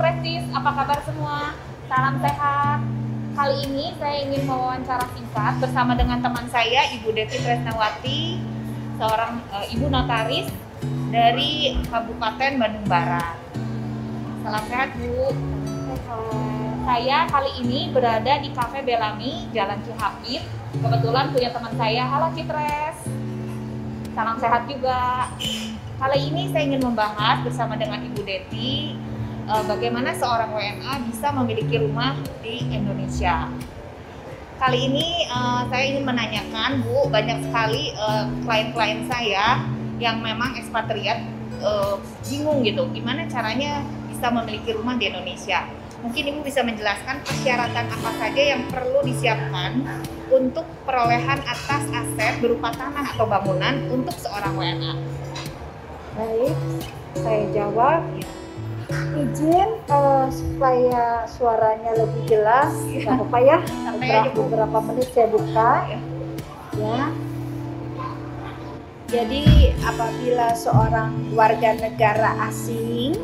Prestis, apa kabar semua? Salam sehat. Kali ini saya ingin mewawancara singkat bersama dengan teman saya, Ibu Devi Tresnawati, seorang uh, ibu notaris dari Kabupaten Bandung Barat. Salam sehat, Bu. Saya kali ini berada di Cafe Belami, Jalan Cihapit. Kebetulan punya teman saya, halo Citres. Salam sehat juga. Kali ini saya ingin membahas bersama dengan Ibu Deti uh, bagaimana seorang WNA bisa memiliki rumah di Indonesia. Kali ini uh, saya ingin menanyakan, Bu, banyak sekali uh, klien-klien saya yang memang ekspatriat uh, bingung gitu, gimana caranya bisa memiliki rumah di Indonesia. Mungkin Ibu bisa menjelaskan persyaratan apa saja yang perlu disiapkan untuk perolehan atas aset berupa tanah atau bangunan untuk seorang WNA. Baik, saya jawab. Ya izin uh, supaya suaranya lebih jelas nggak apa-apa ya. Beberapa, beberapa menit saya buka. Ya. Jadi apabila seorang warga negara asing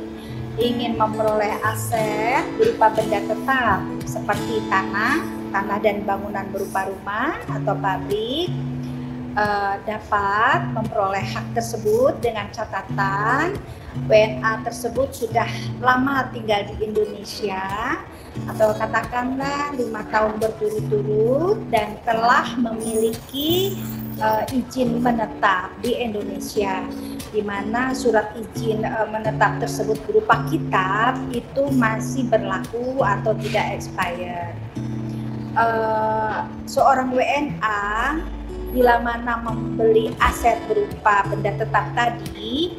ingin memperoleh aset berupa benda tetap seperti tanah, tanah dan bangunan berupa rumah atau pabrik uh, dapat memperoleh hak tersebut dengan catatan WNA tersebut sudah lama tinggal di Indonesia atau katakanlah lima tahun berturut-turut dan telah memiliki uh, izin menetap di Indonesia di mana surat izin uh, menetap tersebut berupa kitab itu masih berlaku atau tidak expired. Uh, seorang WNA bila mana membeli aset berupa benda tetap tadi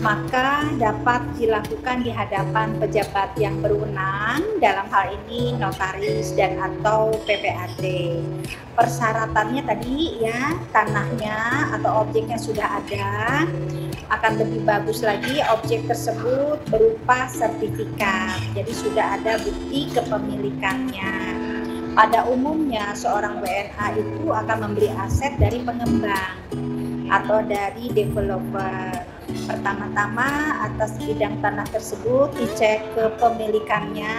maka dapat dilakukan di hadapan pejabat yang berwenang dalam hal ini notaris dan atau PPAT. Persyaratannya tadi ya tanahnya atau objeknya sudah ada akan lebih bagus lagi objek tersebut berupa sertifikat. Jadi sudah ada bukti kepemilikannya. Pada umumnya seorang WNA itu akan membeli aset dari pengembang atau dari developer Pertama-tama atas bidang tanah tersebut dicek kepemilikannya.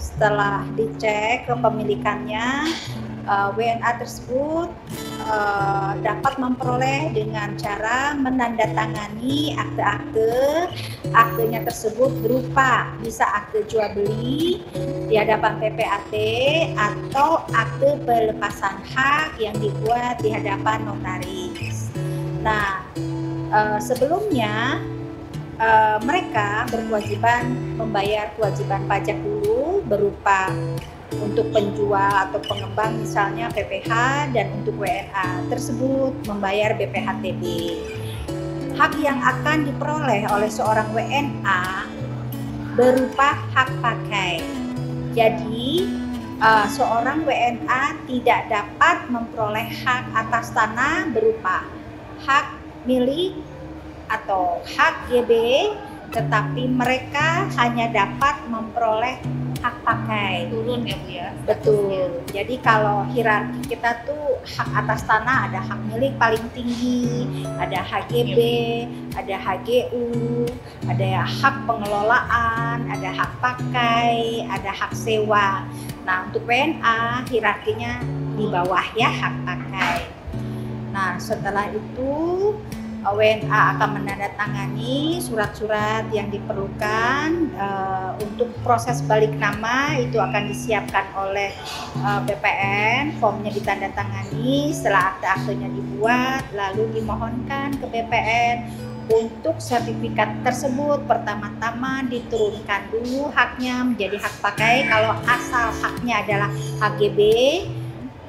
Setelah dicek kepemilikannya, uh, eh, WNA tersebut uh, dapat memperoleh dengan cara menandatangani akte-akte. Aktenya tersebut berupa bisa akte jual beli di hadapan PPAT atau akte pelepasan hak yang dibuat di hadapan notaris. Nah, uh, sebelumnya uh, mereka berkewajiban membayar kewajiban pajak dulu berupa untuk penjual atau pengembang misalnya PPH dan untuk WNA tersebut membayar BPHTB. Hak yang akan diperoleh oleh seorang WNA berupa hak pakai. Jadi uh, seorang WNA tidak dapat memperoleh hak atas tanah berupa hak milik atau hak GB tetapi mereka hanya dapat memperoleh hak pakai. Turun ya Bu ya betul. jadi kalau hierarki kita tuh hak atas tanah ada hak milik paling tinggi ada HGB ada HGU ada ya hak pengelolaan ada hak pakai ada hak sewa. Nah untuk WNA hierarkinya di bawah ya hak pakai Nah, setelah itu WNA akan menandatangani surat-surat yang diperlukan uh, untuk proses balik nama. Itu akan disiapkan oleh uh, BPN, formnya ditandatangani, setelah akte-aktenya dibuat, lalu dimohonkan ke BPN untuk sertifikat tersebut pertama-tama diturunkan dulu haknya menjadi hak pakai. Kalau asal haknya adalah HGB.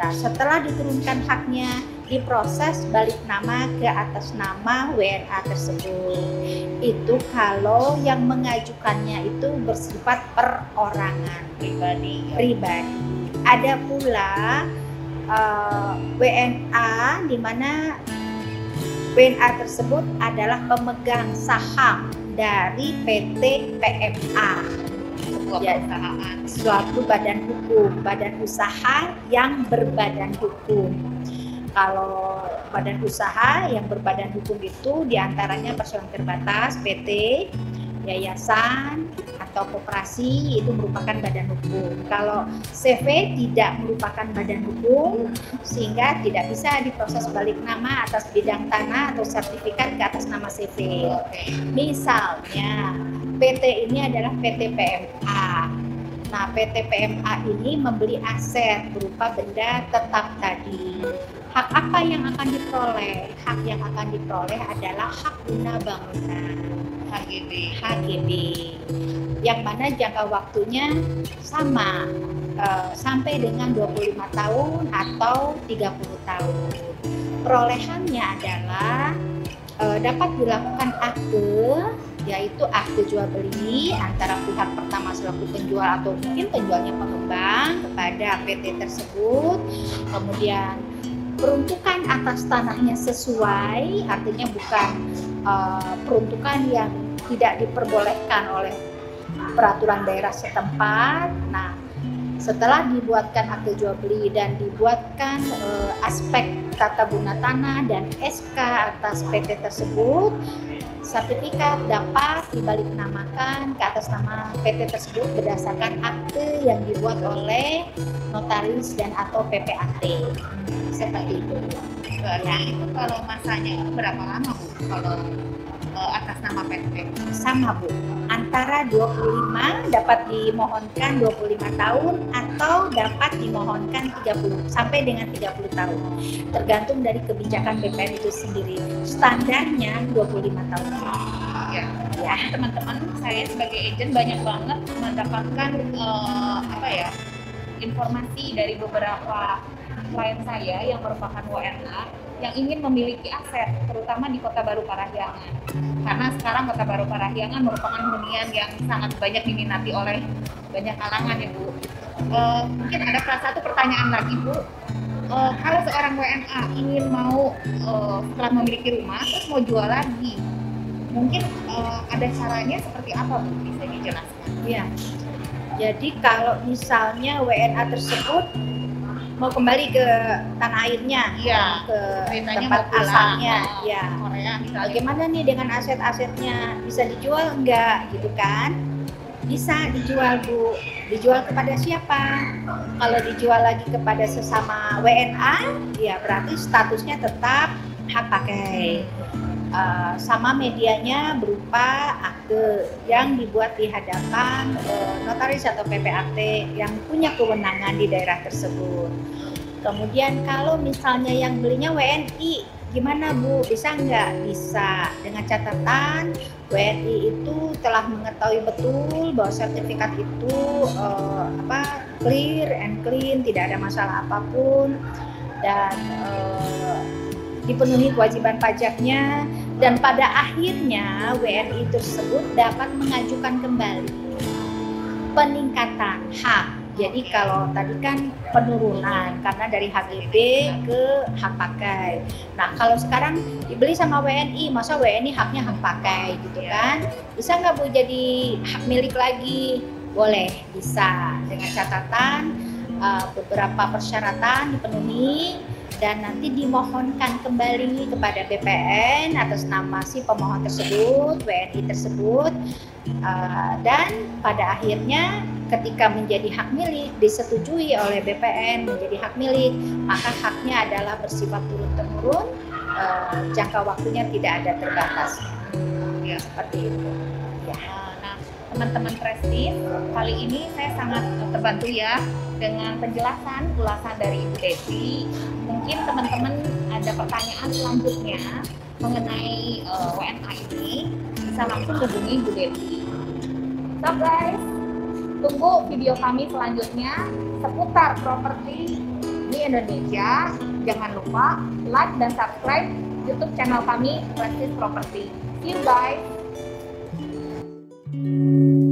Nah, setelah diturunkan haknya diproses balik nama ke atas nama WNA tersebut. Itu kalau yang mengajukannya itu bersifat perorangan pribadi. Pribadi. Ada pula uh, eh, WNA di mana WNA tersebut adalah pemegang saham dari PT PMA sebuah ya, perusahaan suatu badan hukum badan usaha yang berbadan hukum kalau badan usaha yang berbadan hukum itu di antaranya persoalan terbatas, PT, yayasan, atau koperasi itu merupakan badan hukum. Kalau CV tidak merupakan badan hukum sehingga tidak bisa diproses balik nama atas bidang tanah atau sertifikat ke atas nama CV. Misalnya PT ini adalah PT PMA. Nah, PT PMA ini membeli aset berupa benda tetap tadi. Hak apa yang akan diperoleh? Hak yang akan diperoleh adalah hak guna bangunan. HGB. HGB yang mana jangka waktunya sama eh, sampai dengan 25 tahun atau 30 tahun. Perolehannya adalah eh, dapat dilakukan akte yaitu akte jual beli antara pihak pertama selaku penjual atau mungkin penjualnya pengembang kepada PT tersebut. Kemudian peruntukan atas tanahnya sesuai, artinya bukan uh, peruntukan yang tidak diperbolehkan oleh peraturan daerah setempat. Nah, setelah dibuatkan akte jual beli dan dibuatkan uh, aspek tata guna tanah dan SK atas PT tersebut, sertifikat dapat dibalik namakan ke atas nama PT tersebut berdasarkan akte yang dibuat oleh notaris dan atau PPAT. Seperti itu. Berarti itu kalau masanya berapa lama Bu? Kalau eh, atas nama PT? Sama Bu, antara 25 dapat dimohonkan 25 tahun atau dapat dimohonkan 30 sampai dengan 30 tahun. Tergantung dari kebijakan BPN itu sendiri. Standarnya 25 tahun. Ya. Ya. Teman-teman, saya sebagai agent banyak banget mendapatkan eh, apa ya informasi dari beberapa klien saya yang merupakan WNA yang ingin memiliki aset, terutama di Kota Baru Parahyangan. Karena sekarang Kota Baru Parahyangan merupakan hunian yang sangat banyak diminati oleh banyak kalangan ya Bu. Eh, mungkin ada salah satu pertanyaan lagi Bu. Eh, kalau seorang WNA ingin mau eh, setelah memiliki rumah terus mau jual lagi, mungkin eh, ada caranya seperti apa Bu? Bisa dijelaskan? Ya. Jadi kalau misalnya WNA tersebut mau kembali ke tanah airnya, Iya. ke Ceritanya tempat pulang, asalnya, ya. Korea misalnya. Bagaimana nih dengan aset-asetnya? Bisa dijual enggak gitu kan? Bisa dijual Bu. Dijual kepada siapa? Kalau dijual lagi kepada sesama WNA, ya berarti statusnya tetap hak pakai. Uh, sama medianya berupa akte yang dibuat di hadapan uh, notaris atau PPAT yang punya kewenangan di daerah tersebut. Kemudian kalau misalnya yang belinya WNI, gimana Bu? Bisa nggak? Bisa. Dengan catatan WNI itu telah mengetahui betul bahwa sertifikat itu eh, apa clear and clean, tidak ada masalah apa pun dan eh, dipenuhi kewajiban pajaknya dan pada akhirnya WNI tersebut dapat mengajukan kembali peningkatan hak jadi kalau tadi kan penurunan karena dari HGB ke hak pakai. Nah kalau sekarang dibeli sama WNI, masa WNI haknya hak pakai gitu kan? Bisa nggak bu jadi hak milik lagi? Boleh, bisa dengan catatan uh, beberapa persyaratan dipenuhi dan nanti dimohonkan kembali kepada BPN atas nama si pemohon tersebut, WNI tersebut, uh, dan pada akhirnya ketika menjadi hak milik disetujui oleh BPN menjadi hak milik maka haknya adalah bersifat turun temurun uh, jangka waktunya tidak ada terbatas. Ya seperti itu. Ya teman-teman Prestis, kali ini saya sangat terbantu ya dengan penjelasan ulasan dari Ibu Devi. Mungkin teman-teman ada pertanyaan selanjutnya mengenai eh, WNA ini bisa langsung hubungi Ibu Devi. So guys, tunggu video kami selanjutnya seputar properti di Indonesia. Jangan lupa like dan subscribe YouTube channel kami Prestis Property. See you guys. Música